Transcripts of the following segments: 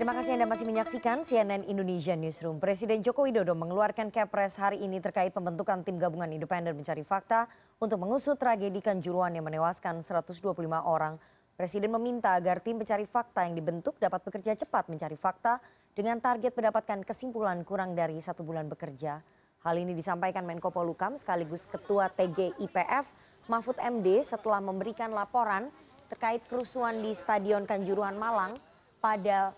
Terima kasih Anda masih menyaksikan CNN Indonesia Newsroom. Presiden Joko Widodo mengeluarkan kepres hari ini terkait pembentukan tim gabungan independen mencari fakta untuk mengusut tragedi Kanjuruhan yang menewaskan 125 orang. Presiden meminta agar tim pencari fakta yang dibentuk dapat bekerja cepat mencari fakta dengan target mendapatkan kesimpulan kurang dari satu bulan bekerja. Hal ini disampaikan Menko Polukam sekaligus Ketua TGIPF Mahfud MD setelah memberikan laporan terkait kerusuhan di Stadion Kanjuruhan Malang pada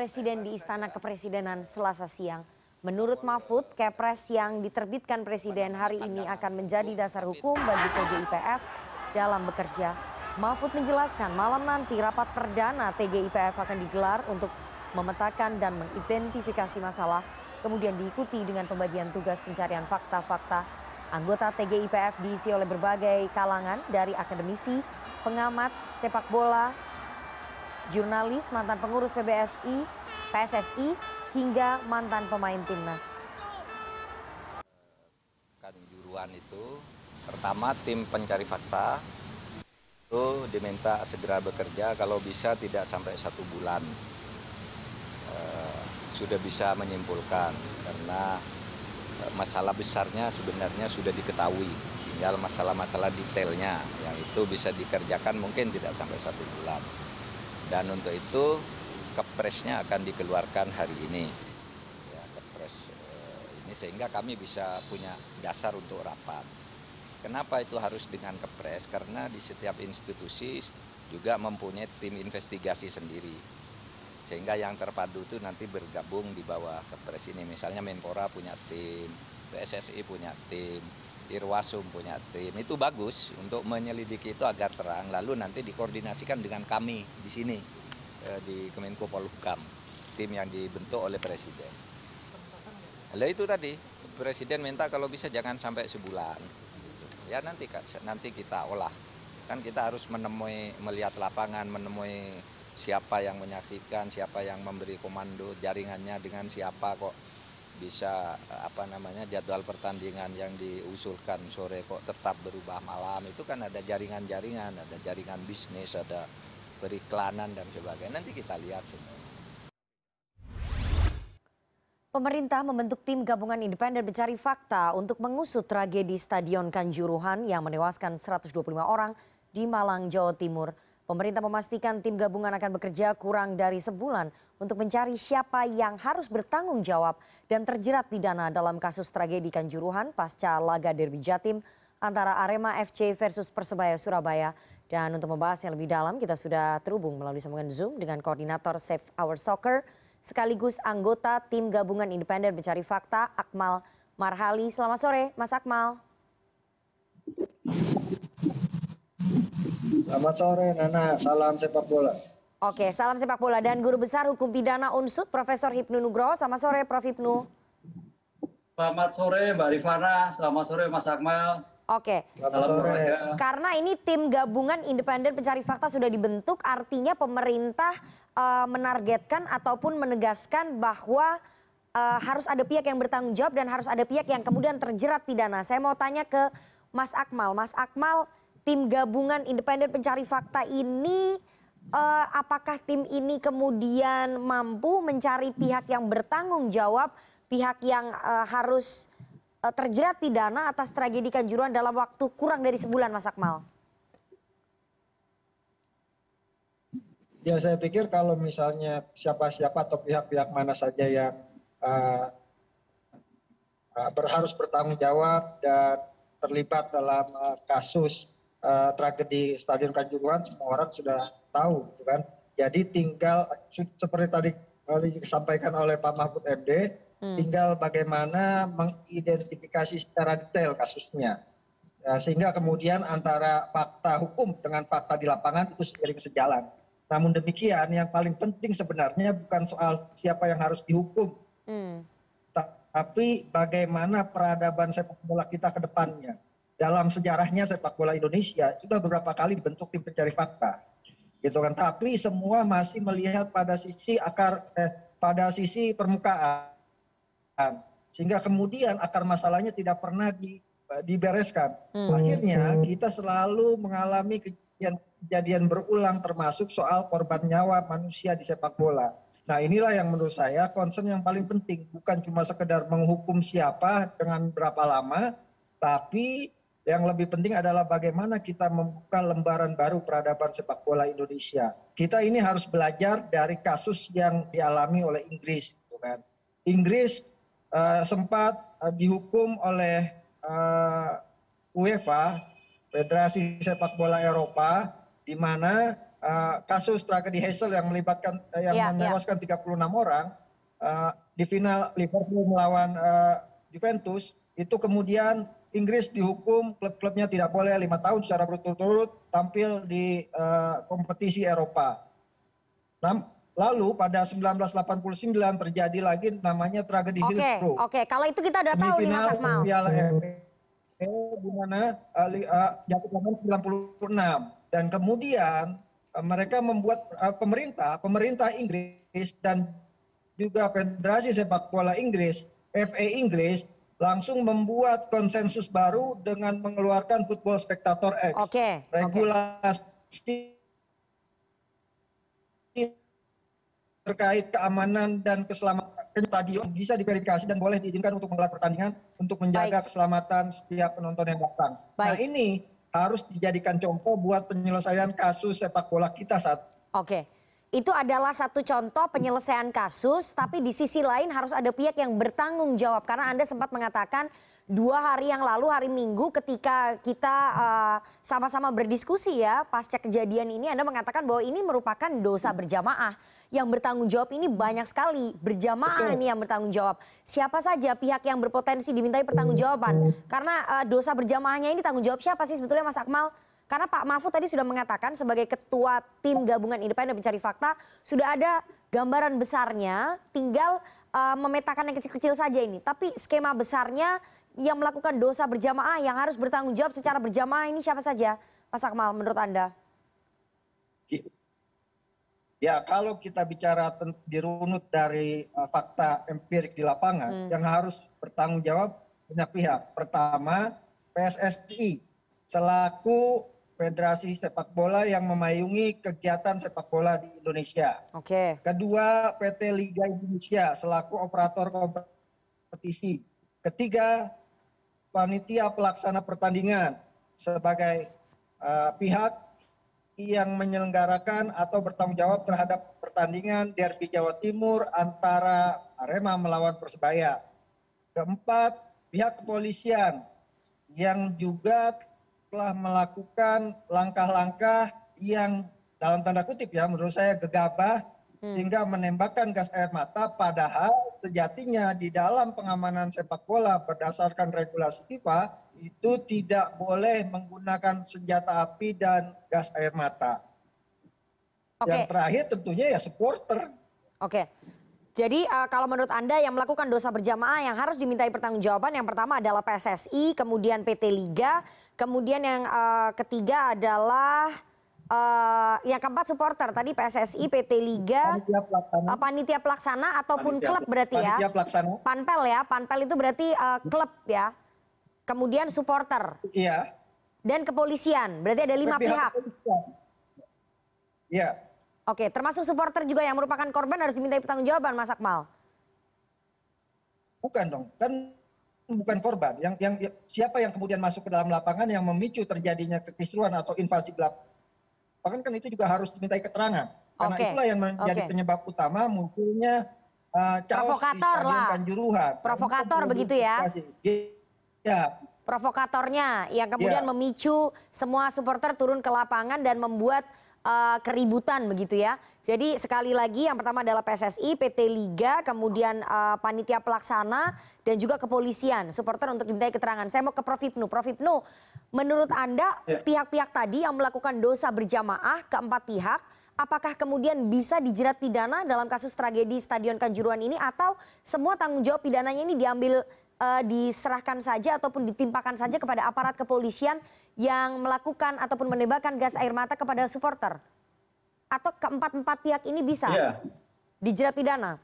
Presiden di Istana Kepresidenan Selasa siang. Menurut Mahfud, Kepres yang diterbitkan Presiden hari ini akan menjadi dasar hukum bagi TGIPF dalam bekerja. Mahfud menjelaskan malam nanti rapat perdana TGIPF akan digelar untuk memetakan dan mengidentifikasi masalah, kemudian diikuti dengan pembagian tugas pencarian fakta-fakta. Anggota TGIPF diisi oleh berbagai kalangan dari akademisi, pengamat, sepak bola, jurnalis, mantan pengurus PBSI, PSSI, hingga mantan pemain timnas. Kanjuruan itu pertama tim pencari fakta itu diminta segera bekerja kalau bisa tidak sampai satu bulan. Eh, sudah bisa menyimpulkan karena eh, masalah besarnya sebenarnya sudah diketahui. Tinggal masalah-masalah detailnya yang itu bisa dikerjakan mungkin tidak sampai satu bulan dan untuk itu kepresnya akan dikeluarkan hari ini. Ya kepres eh, ini sehingga kami bisa punya dasar untuk rapat. Kenapa itu harus dengan kepres? Karena di setiap institusi juga mempunyai tim investigasi sendiri. Sehingga yang terpadu itu nanti bergabung di bawah kepres ini. Misalnya Menpora punya tim PSSI punya tim Irwasum punya tim itu bagus untuk menyelidiki itu agar terang lalu nanti dikoordinasikan dengan kami di sini eh, di Kemenko Polhukam tim yang dibentuk oleh Presiden. Lalu itu tadi Presiden minta kalau bisa jangan sampai sebulan. Ya nanti nanti kita olah kan kita harus menemui melihat lapangan menemui siapa yang menyaksikan siapa yang memberi komando jaringannya dengan siapa kok bisa apa namanya jadwal pertandingan yang diusulkan sore kok tetap berubah malam itu kan ada jaringan-jaringan, ada jaringan bisnis, ada periklanan dan sebagainya. Nanti kita lihat semua. Pemerintah membentuk tim gabungan independen mencari fakta untuk mengusut tragedi Stadion Kanjuruhan yang menewaskan 125 orang di Malang, Jawa Timur. Pemerintah memastikan tim gabungan akan bekerja kurang dari sebulan untuk mencari siapa yang harus bertanggung jawab dan terjerat pidana dalam kasus tragedi Kanjuruhan pasca laga Derby Jatim antara Arema FC versus Persebaya Surabaya. Dan untuk membahas yang lebih dalam kita sudah terhubung melalui sambungan Zoom dengan koordinator Save Our Soccer sekaligus anggota tim gabungan independen mencari fakta Akmal Marhali. Selamat sore Mas Akmal. Selamat sore Nana, salam sepak bola. Oke, salam sepak bola dan guru besar hukum pidana Unsut Profesor Hipnu Nugroho. Selamat sore Prof Hipnu. Selamat sore Mbak Rifana, selamat sore Mas Akmal. Oke. Selamat sore. Karena ini tim gabungan independen pencari fakta sudah dibentuk, artinya pemerintah uh, menargetkan ataupun menegaskan bahwa uh, harus ada pihak yang bertanggung jawab dan harus ada pihak yang kemudian terjerat pidana. Saya mau tanya ke Mas Akmal. Mas Akmal, tim gabungan independen pencari fakta ini uh, apakah tim ini kemudian mampu mencari pihak yang bertanggung jawab, pihak yang uh, harus uh, terjerat pidana atas tragedi Kanjuruhan dalam waktu kurang dari sebulan, Mas Akmal? Ya saya pikir kalau misalnya siapa-siapa atau pihak-pihak mana saja yang uh, uh, harus bertanggung jawab dan terlibat dalam uh, kasus tragedi Stadion Kanjuruhan semua orang sudah tahu gitu kan. Jadi tinggal seperti tadi disampaikan oleh Pak Mahfud MD, hmm. tinggal bagaimana mengidentifikasi secara detail kasusnya. Ya, sehingga kemudian antara fakta hukum dengan fakta di lapangan itu seiring sejalan. Namun demikian yang paling penting sebenarnya bukan soal siapa yang harus dihukum. Hmm. Tapi bagaimana peradaban sepak bola kita ke depannya dalam sejarahnya sepak bola Indonesia sudah beberapa kali dibentuk tim pencari fakta. Gitu kan. Tapi semua masih melihat pada sisi akar eh, pada sisi permukaan. Sehingga kemudian akar masalahnya tidak pernah di, dibereskan. Hmm. akhirnya kita selalu mengalami kejadian kejadian berulang termasuk soal korban nyawa manusia di sepak bola. Nah inilah yang menurut saya concern yang paling penting. Bukan cuma sekedar menghukum siapa dengan berapa lama, tapi yang lebih penting adalah bagaimana kita membuka lembaran baru peradaban sepak bola Indonesia. Kita ini harus belajar dari kasus yang dialami oleh Inggris. Gitu kan. Inggris uh, sempat uh, dihukum oleh uh, UEFA, Federasi Sepak Bola Eropa, di mana uh, kasus tragedi Hazel yang melibatkan uh, yang Ya, ya. menewaskan 36 orang uh, di final Liverpool melawan uh, Juventus itu kemudian Inggris dihukum klub-klubnya tidak boleh lima tahun secara berturut-turut tampil di uh, kompetisi Eropa. Nah, lalu pada 1989 terjadi lagi namanya tragedi Oke, Hillsborough oke. Kalau itu kita udah tahu nih Mas semifinal Akmal. Piala FA di mana uh, uh, jatuh korban 96 dan kemudian uh, mereka membuat uh, pemerintah pemerintah Inggris dan juga Federasi Sepak Bola Inggris FA Inggris langsung membuat konsensus baru dengan mengeluarkan Football Spectator Act Oke, oke. regulasi terkait keamanan dan keselamatan stadion bisa diverifikasi dan boleh diizinkan untuk menggelar pertandingan untuk menjaga keselamatan setiap penonton yang datang. Nah Baik. ini harus dijadikan contoh buat penyelesaian kasus sepak bola kita saat Oke. Itu adalah satu contoh penyelesaian kasus, tapi di sisi lain harus ada pihak yang bertanggung jawab. Karena Anda sempat mengatakan dua hari yang lalu, hari Minggu ketika kita eh, sama-sama berdiskusi ya, pasca kejadian ini Anda mengatakan bahwa ini merupakan dosa berjamaah. Yang bertanggung jawab ini banyak sekali, berjamaah Betul. ini yang bertanggung jawab. Siapa saja pihak yang berpotensi dimintai pertanggungjawaban? Karena eh, dosa berjamaahnya ini tanggung jawab siapa sih sebetulnya Mas Akmal? Karena Pak Mahfud tadi sudah mengatakan sebagai ketua tim gabungan independen pencari fakta sudah ada gambaran besarnya, tinggal uh, memetakan yang kecil-kecil saja ini. Tapi skema besarnya yang melakukan dosa berjamaah yang harus bertanggung jawab secara berjamaah ini siapa saja, Mas Akmal menurut Anda? Ya kalau kita bicara dirunut dari uh, fakta empirik di lapangan, Hmm. yang harus bertanggung jawab banyak pihak. Pertama PSSI selaku federasi sepak bola yang memayungi kegiatan sepak bola di Indonesia. Oke. Kedua PT Liga Indonesia selaku operator kompetisi. Ketiga panitia pelaksana pertandingan sebagai uh, pihak yang menyelenggarakan atau bertanggung jawab terhadap pertandingan derby Jawa Timur antara Arema melawan Persebaya. Keempat, pihak kepolisian yang juga telah melakukan langkah-langkah yang dalam tanda kutip ya menurut saya gegabah Hmm. sehingga menembakkan gas air mata padahal sejatinya di dalam pengamanan sepak bola berdasarkan regulasi FIFA itu tidak boleh menggunakan senjata api dan gas air mata. Oke. Yang terakhir tentunya ya supporter. Oke. Jadi uh, kalau menurut Anda yang melakukan dosa berjamaah yang harus dimintai pertanggungjawaban yang pertama adalah PSSI, kemudian PT Liga, kemudian yang uh, ketiga adalah uh, yang keempat supporter tadi PSSI, PT Liga, Panitia pelaksana. panitia pelaksana ataupun Panitia- klub berarti ya. Panitia pelaksana. Panpel ya, panpel itu berarti uh, klub ya. Kemudian supporter Iya. dan kepolisian, berarti ada lima pihak. kepolisian. Iya. Oke, termasuk supporter juga yang merupakan korban harus dimintai pertanggungjawaban Mas Akmal. Bukan dong, kan bukan korban. Yang yang siapa yang kemudian masuk ke dalam lapangan yang memicu terjadinya kekisruan atau invasi di lapangan kan itu juga harus dimintai keterangan. Karena Oke, itulah yang menjadi oke. penyebab utama munculnya uh, Provokator di lah. Kanjuruhan. Provokator Itu begitu ya? Ya, provokatornya yang kemudian Iya. memicu semua supporter turun ke lapangan dan membuat keributan begitu ya. Jadi sekali lagi yang pertama adalah PSSI, PT Liga, kemudian eh, panitia pelaksana dan juga kepolisian supporter untuk dimintai keterangan. Saya mau ke Prof Hipnu. Prof Hipnu, menurut Anda Ya. pihak-pihak tadi yang melakukan dosa berjamaah keempat pihak apakah kemudian bisa dijerat pidana dalam kasus tragedi Stadion Kanjuruhan ini atau semua tanggung jawab pidananya ini diambil eh, diserahkan saja ataupun ditimpakan saja kepada aparat kepolisian yang melakukan ataupun menembakkan gas air mata kepada supporter? Atau keempat-empat pihak ini bisa Ya, dijerat pidana?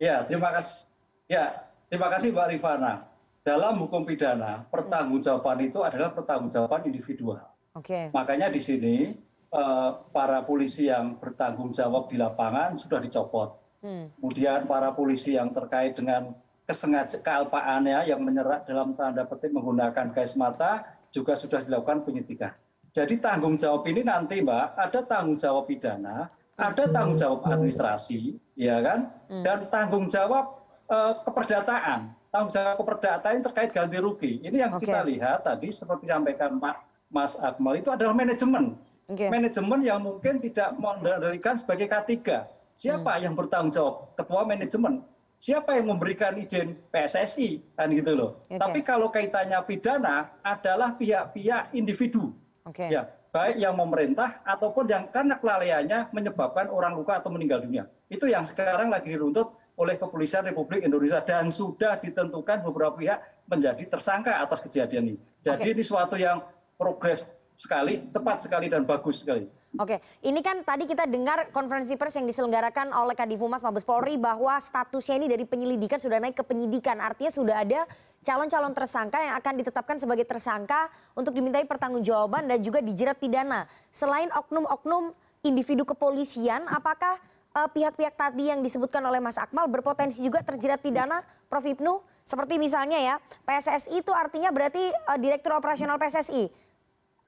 ya, terima kasih. Ya, terima kasih Mbak Rifana. Dalam hukum pidana, pertanggungjawaban itu adalah pertanggungjawaban individual. Oke. Makanya di sini eh, para polisi yang bertanggung jawab di lapangan sudah dicopot. Hmm. kemudian para polisi yang terkait dengan kesengaja kealpaannya yang menyerap dalam tanda petik menggunakan gas mata juga sudah dilakukan penyidikan. Jadi tanggung jawab ini nanti Mbak, ada tanggung jawab pidana, ada tanggung jawab administrasi, ya kan? Hmm. Dan tanggung jawab eh, keperdataan. Tanggung jawab keperdataan terkait ganti rugi. Ini yang Oke. kita lihat tadi seperti disampaikan Pak Mas Akmal itu adalah manajemen Oke. manajemen yang mungkin tidak mengendalikan sebagai K3. Siapa Hmm. yang bertanggung jawab? Ketua manajemen. Siapa yang memberikan izin PSSI kan gitu loh. Tapi kalau kaitannya pidana adalah pihak-pihak individu Oke. ya, baik yang memerintah ataupun yang karena kelalaiannya menyebabkan orang luka atau meninggal dunia. Itu yang sekarang lagi diruntut oleh Kepolisian Republik Indonesia dan sudah ditentukan beberapa pihak menjadi tersangka atas kejadian ini. Jadi ini suatu yang progres sekali, cepat sekali dan bagus sekali. Oke, ini kan tadi kita dengar konferensi pers yang diselenggarakan oleh Kadifumas Mabes Polri bahwa statusnya ini dari penyelidikan sudah naik ke penyidikan. Artinya sudah ada calon-calon tersangka yang akan ditetapkan sebagai tersangka untuk dimintai pertanggungjawaban dan juga dijerat pidana. Selain oknum-oknum individu kepolisian, apakah eh, pihak-pihak tadi yang disebutkan oleh Mas Akmal berpotensi juga terjerat pidana, Prof Ibnu? Seperti misalnya ya, PSSI itu artinya berarti eh, Direktur Operasional PSSI.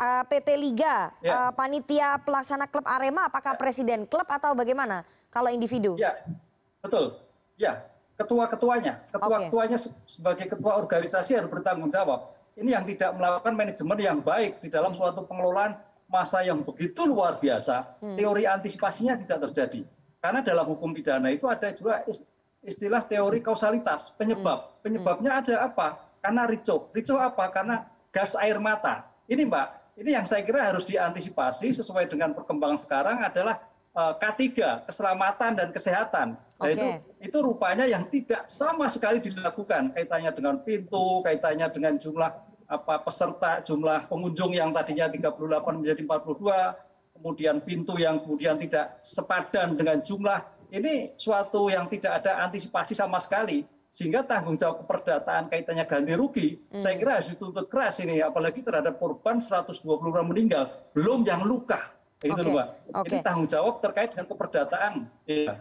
Eh, PT Liga, Ya. eh, panitia pelaksana klub Arema, apakah presiden klub atau bagaimana? Kalau individu? Ya, betul. Ya, ketua-ketuanya, ketua-ketuanya se- sebagai ketua organisasi harus bertanggung jawab. Ini yang tidak melakukan manajemen yang baik di dalam suatu pengelolaan masa yang begitu luar biasa, Hmm. teori antisipasinya tidak terjadi. Karena dalam hukum pidana itu ada juga is- istilah teori kausalitas, penyebab. Penyebabnya ada apa? Karena ricoh. Ricoh apa? Karena gas air mata. Ini Mbak, ini yang saya kira harus diantisipasi sesuai dengan perkembangan sekarang adalah eh, K3, keselamatan dan kesehatan. Nah, itu itu rupanya yang tidak sama sekali dilakukan kaitannya dengan pintu, kaitannya dengan jumlah apa peserta, jumlah pengunjung yang tadinya 38 menjadi 42, kemudian pintu yang kemudian tidak sepadan dengan jumlah. Ini suatu yang tidak ada antisipasi sama sekali sehingga tanggung jawab keperdataan kaitannya ganti rugi saya kira harus dituntut keras ini apalagi terhadap korban 120 orang meninggal belum yang luka itu Oke, loh Mbak. oke. Ini tanggung jawab terkait dengan keperdataan. Iya.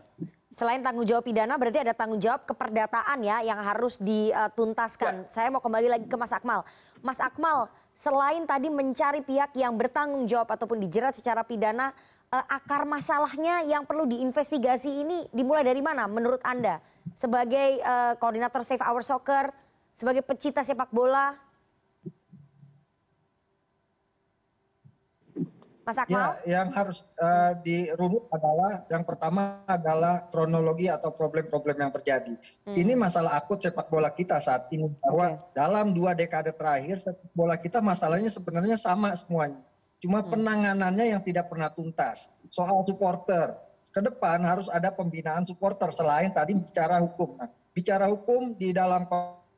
Selain tanggung jawab pidana, berarti ada tanggung jawab keperdataan ya yang harus dituntaskan. Saya mau kembali lagi ke Mas Akmal. Mas Akmal, selain tadi mencari pihak yang bertanggung jawab ataupun dijerat secara pidana, eh, akar masalahnya yang perlu diinvestigasi ini dimulai dari mana menurut Anda? Sebagai eh, koordinator Save Our Soccer, sebagai pecinta sepak bola, Mas Akmal? Ya, yang harus eh, dirunut adalah yang pertama adalah kronologi atau problem-problem yang terjadi. Ini masalah akut sepak bola kita saat ini bahwa dalam dua dekade terakhir sepak bola kita masalahnya sebenarnya sama semuanya. Cuma penanganannya yang tidak pernah tuntas. Soal supporter, ke depan harus ada pembinaan supporter selain tadi bicara hukum. Nah, bicara hukum di dalam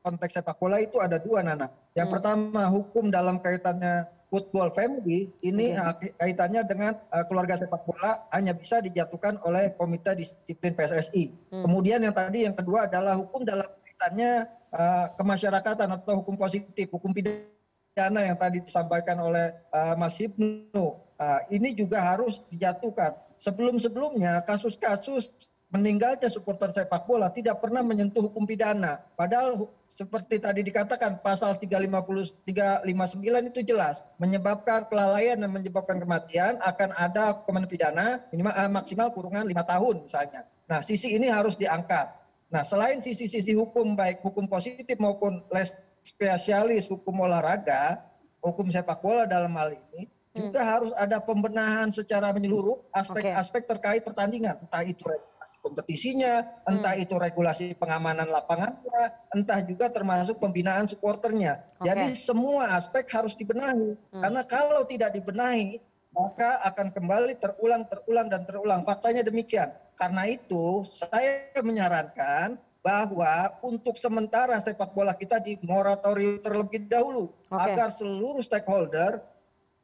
konteks sepak bola itu ada dua Nana. Yang pertama hukum dalam kaitannya football family ini Oke. kaitannya dengan uh, keluarga sepak bola hanya bisa dijatuhkan oleh komite disiplin PSSI. Kemudian yang tadi yang kedua adalah hukum dalam kaitannya uh, kemasyarakatan atau hukum positif, hukum pidana yang tadi disampaikan oleh uh, Mas Hipnu. Uh, ini juga harus dijatuhkan. Sebelum-sebelumnya kasus-kasus meninggalnya supporter sepak bola tidak pernah menyentuh hukum pidana. Padahal seperti tadi dikatakan pasal 350 359 itu jelas menyebabkan kelalaian dan menyebabkan kematian akan ada hukuman pidana minimal eh, maksimal kurungan lima tahun misalnya. Nah, sisi ini harus diangkat. Nah, selain sisi-sisi hukum baik hukum positif maupun les spesialis hukum olahraga, hukum sepak bola dalam hal ini juga harus ada pembenahan secara menyeluruh aspek-aspek terkait pertandingan, entah itu regulasi kompetisinya, entah itu regulasi pengamanan lapangannya, entah juga termasuk pembinaan supporternya. Oke. Jadi semua aspek harus dibenahi. Karena kalau tidak dibenahi, maka akan kembali terulang, terulang, dan terulang. Faktanya demikian. Karena itu, saya menyarankan bahwa untuk sementara sepak bola kita di moratorium terlebih dahulu Oke. agar seluruh stakeholder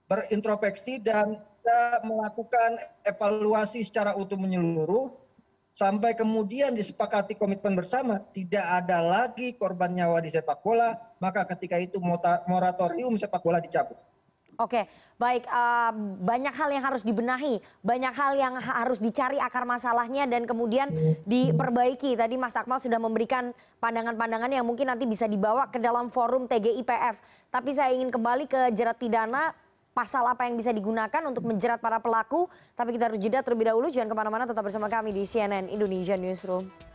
berintrospeksi dan melakukan evaluasi secara utuh menyeluruh sampai kemudian disepakati komitmen bersama tidak ada lagi korban nyawa di sepak bola maka ketika itu moratorium sepak bola dicabut. Oke, baik. Uh, banyak hal yang harus dibenahi, banyak hal yang harus dicari akar masalahnya dan kemudian diperbaiki. Tadi Mas Akmal sudah memberikan pandangan-pandangan yang mungkin nanti bisa dibawa ke dalam forum TGIPF. Tapi saya ingin kembali ke jerat pidana pasal apa yang bisa digunakan untuk menjerat para pelaku. Tapi kita harus jeda terlebih dahulu. Jangan ke mana-mana, tetap bersama kami di CNN Indonesia Newsroom.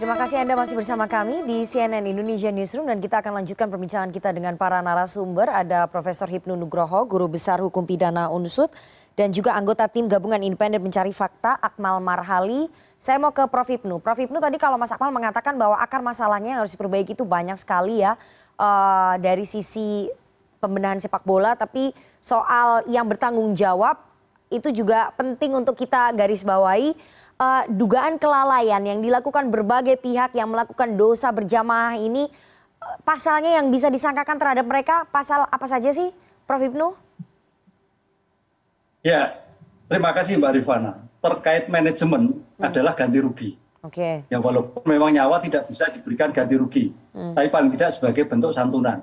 Terima kasih Anda masih bersama kami di CNN Indonesia Newsroom dan kita akan lanjutkan perbincangan kita dengan para narasumber. Ada Profesor Hipnu Nugroho, Guru Besar Hukum Pidana UNSUD dan juga anggota tim gabungan independen mencari fakta Akmal Marhali. Saya mau ke Prof Hipnu. Prof Hipnu tadi kalau Mas Akmal mengatakan bahwa akar masalahnya yang harus diperbaiki itu banyak sekali ya uh, dari sisi pembenahan sepak bola, tapi soal yang bertanggung jawab itu juga penting untuk kita garis bawahi uh, dugaan kelalaian yang dilakukan berbagai pihak yang melakukan dosa berjamaah ini uh, pasalnya yang bisa disangkakan terhadap mereka pasal apa saja sih Prof Ibnu? Ya, terima kasih Mbak Rifana. Terkait manajemen hmm. adalah ganti rugi. Oke. Okay. Ya walaupun memang nyawa tidak bisa diberikan ganti rugi, hmm. tapi paling tidak sebagai bentuk santunan.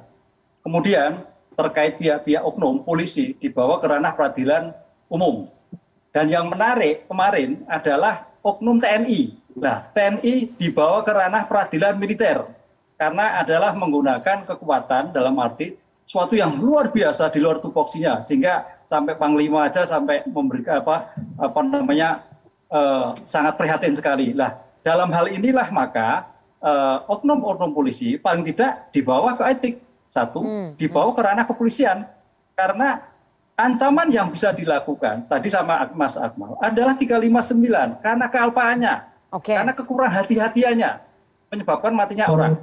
Kemudian terkait pihak-pihak oknum polisi dibawa ke ranah peradilan umum dan yang menarik kemarin adalah oknum tni nah tni dibawa ke ranah peradilan militer karena adalah menggunakan kekuatan dalam arti suatu yang luar biasa di luar tupoksinya sehingga sampai panglima aja sampai memberikan apa apa namanya eh, sangat prihatin sekali lah dalam hal inilah maka eh, oknum-oknum polisi paling tidak dibawa ke etik satu hmm, dibawa hmm. ke ranah kepolisian karena ancaman yang bisa dilakukan tadi sama Mas Akmal adalah 359 karena kealpaannya, okay. karena kekurang hati-hatiannya menyebabkan matinya orang.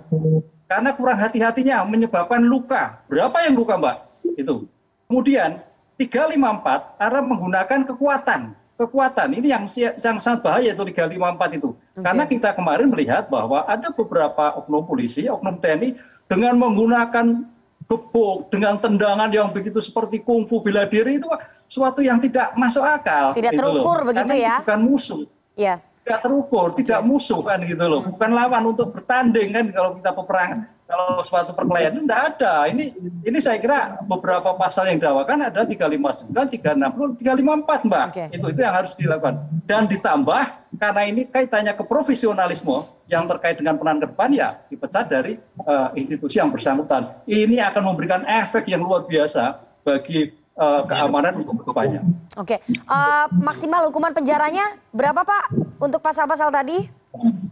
Karena kurang hati-hatinya menyebabkan luka. Berapa yang luka, Mbak? Itu. Kemudian 354 karena menggunakan kekuatan. Kekuatan ini yang yang sangat bahaya itu 354 itu. Okay. Karena kita kemarin melihat bahwa ada beberapa oknum polisi, oknum TNI dengan menggunakan gebuk dengan tendangan yang begitu seperti kungfu bela diri itu suatu yang tidak masuk akal. Tidak gitu terukur loh. begitu Karena ya? bukan musuh. Ya. Tidak terukur, tidak musuh kan gitu loh. Bukan lawan untuk bertanding kan kalau kita peperangan kalau suatu perkelahian itu tidak ada. Ini ini saya kira beberapa pasal yang dakwakan ada 359, 360, 354 Mbak. Okay. Itu itu yang harus dilakukan. Dan ditambah karena ini kaitannya ke profesionalisme yang terkait dengan peran ke depan ya dipecat dari uh, institusi yang bersangkutan. Ini akan memberikan efek yang luar biasa bagi keamanan untuk ke depannya. Oke, okay. uh, maksimal hukuman penjaranya berapa Pak untuk pasal-pasal tadi?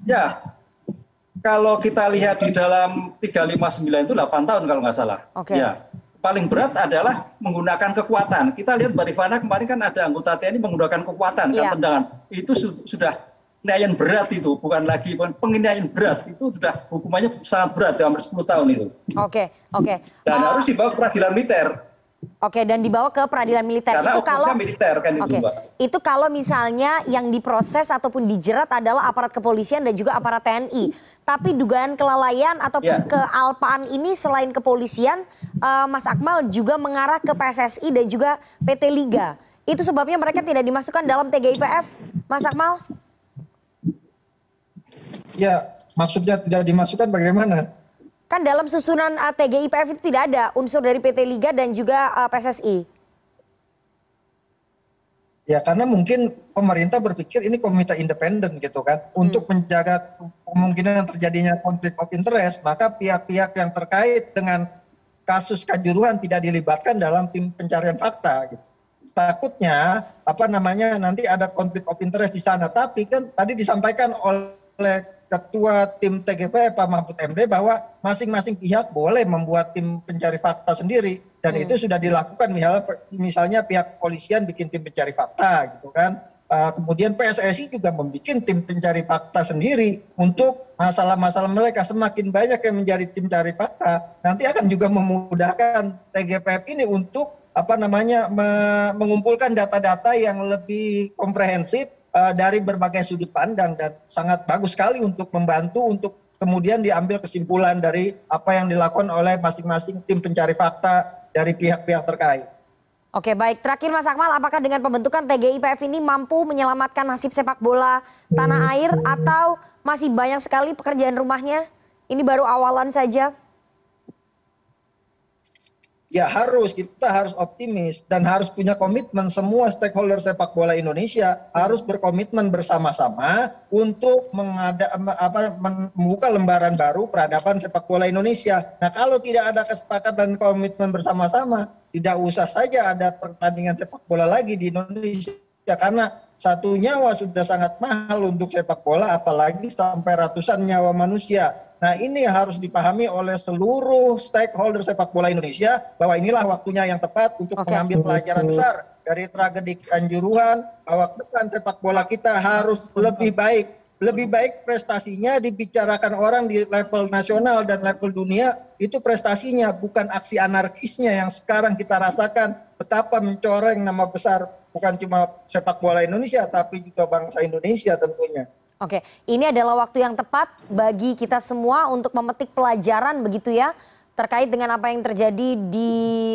Ya, kalau kita lihat di dalam 359 itu 8 tahun kalau nggak salah. Oke. Ya. Paling berat adalah menggunakan kekuatan. Kita lihat Mbak Rifana kemarin kan ada anggota TNI menggunakan kekuatan kan iya. tendangan. Itu su sudah penganiayaan berat itu, bukan lagi penganiayaan berat. Itu sudah hukumannya sangat berat, hampir 10 tahun itu. Oke, oke. Dan uh, harus dibawa ke peradilan militer. Oke, dan dibawa ke peradilan militer. Karena itu kalau militer kan itu. Itu kalau misalnya yang diproses ataupun dijerat adalah aparat kepolisian dan juga aparat TNI tapi dugaan kelalaian ataupun ya. kealpaan ini selain kepolisian, uh, Mas Akmal juga mengarah ke PSSI dan juga PT Liga. Itu sebabnya mereka tidak dimasukkan dalam TGIPF, Mas Akmal? Ya, maksudnya tidak dimasukkan bagaimana? Kan dalam susunan uh, TGIPF itu tidak ada unsur dari PT Liga dan juga uh, PSSI ya karena mungkin pemerintah berpikir ini komite independen gitu kan. Hmm. untuk menjaga kemungkinan terjadinya konflik of interest maka pihak-pihak yang terkait dengan kasus kanjuruhan tidak dilibatkan dalam tim pencarian fakta gitu. Takutnya apa namanya nanti ada konflik of interest di sana. Tapi kan tadi disampaikan oleh ketua tim tgpf pak mahfud md bahwa masing masing pihak boleh membuat tim pencari fakta sendiri dan hmm. itu sudah dilakukan. Misalnya misalnya pihak kepolisian bikin tim pencari fakta gitu kan. Uh, kemudian PSSI juga membuat tim pencari fakta sendiri untuk masalah-masalah mereka. Semakin banyak yang menjadi tim pencari fakta nanti akan juga memudahkan TGPF ini untuk apa namanya me mengumpulkan data-data yang lebih komprehensif Eh, dari berbagai sudut pandang dan sangat bagus sekali untuk membantu untuk kemudian diambil kesimpulan dari apa yang dilakukan oleh masing masing tim pencari fakta dari pihak pihak terkait Oke baik, terakhir Mas Akmal, apakah dengan pembentukan TGIPF ini mampu menyelamatkan nasib sepak bola tanah air atau masih banyak sekali pekerjaan rumahnya? Ini baru awalan saja. Ya harus kita harus optimis dan harus punya komitmen semua stakeholder sepak bola Indonesia harus berkomitmen bersama-sama untuk mengada, apa, membuka lembaran baru peradaban sepak bola Indonesia. Nah kalau tidak ada kesepakatan komitmen bersama-sama tidak usah saja ada pertandingan sepak bola lagi di Indonesia karena satu nyawa sudah sangat mahal untuk sepak bola apalagi sampai ratusan nyawa manusia nah ini yang harus dipahami oleh seluruh stakeholder sepak bola Indonesia bahwa inilah waktunya yang tepat untuk Oke. mengambil pelajaran besar dari tragedi Kanjuruhan bahwa depan sepak bola kita harus lebih baik lebih baik prestasinya dibicarakan orang di level nasional dan level dunia itu prestasinya bukan aksi anarkisnya yang sekarang kita rasakan betapa mencoreng nama besar bukan cuma sepak bola Indonesia tapi juga bangsa Indonesia tentunya. Oke, ini adalah waktu yang tepat bagi kita semua untuk memetik pelajaran begitu ya terkait dengan apa yang terjadi di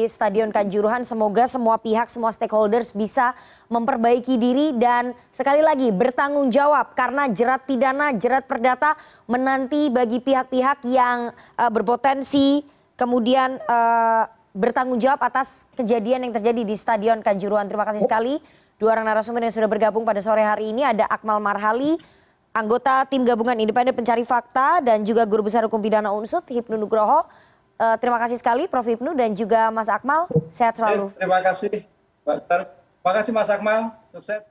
Stadion Kanjuruhan. Semoga semua pihak, semua stakeholders bisa memperbaiki diri dan sekali lagi bertanggung jawab karena jerat pidana, jerat perdata menanti bagi pihak-pihak yang eh, berpotensi kemudian eh, bertanggung jawab atas kejadian yang terjadi di Stadion Kanjuruhan. Terima kasih sekali dua orang narasumber yang sudah bergabung pada sore hari ini ada Akmal Marhali anggota tim gabungan independen pencari fakta dan juga guru besar hukum pidana unsut Hipnu Nugroho. Eh, terima kasih sekali Prof Hipnu dan juga Mas Akmal. Sehat selalu. Eh, terima kasih terima kasih Mas Akmal sukses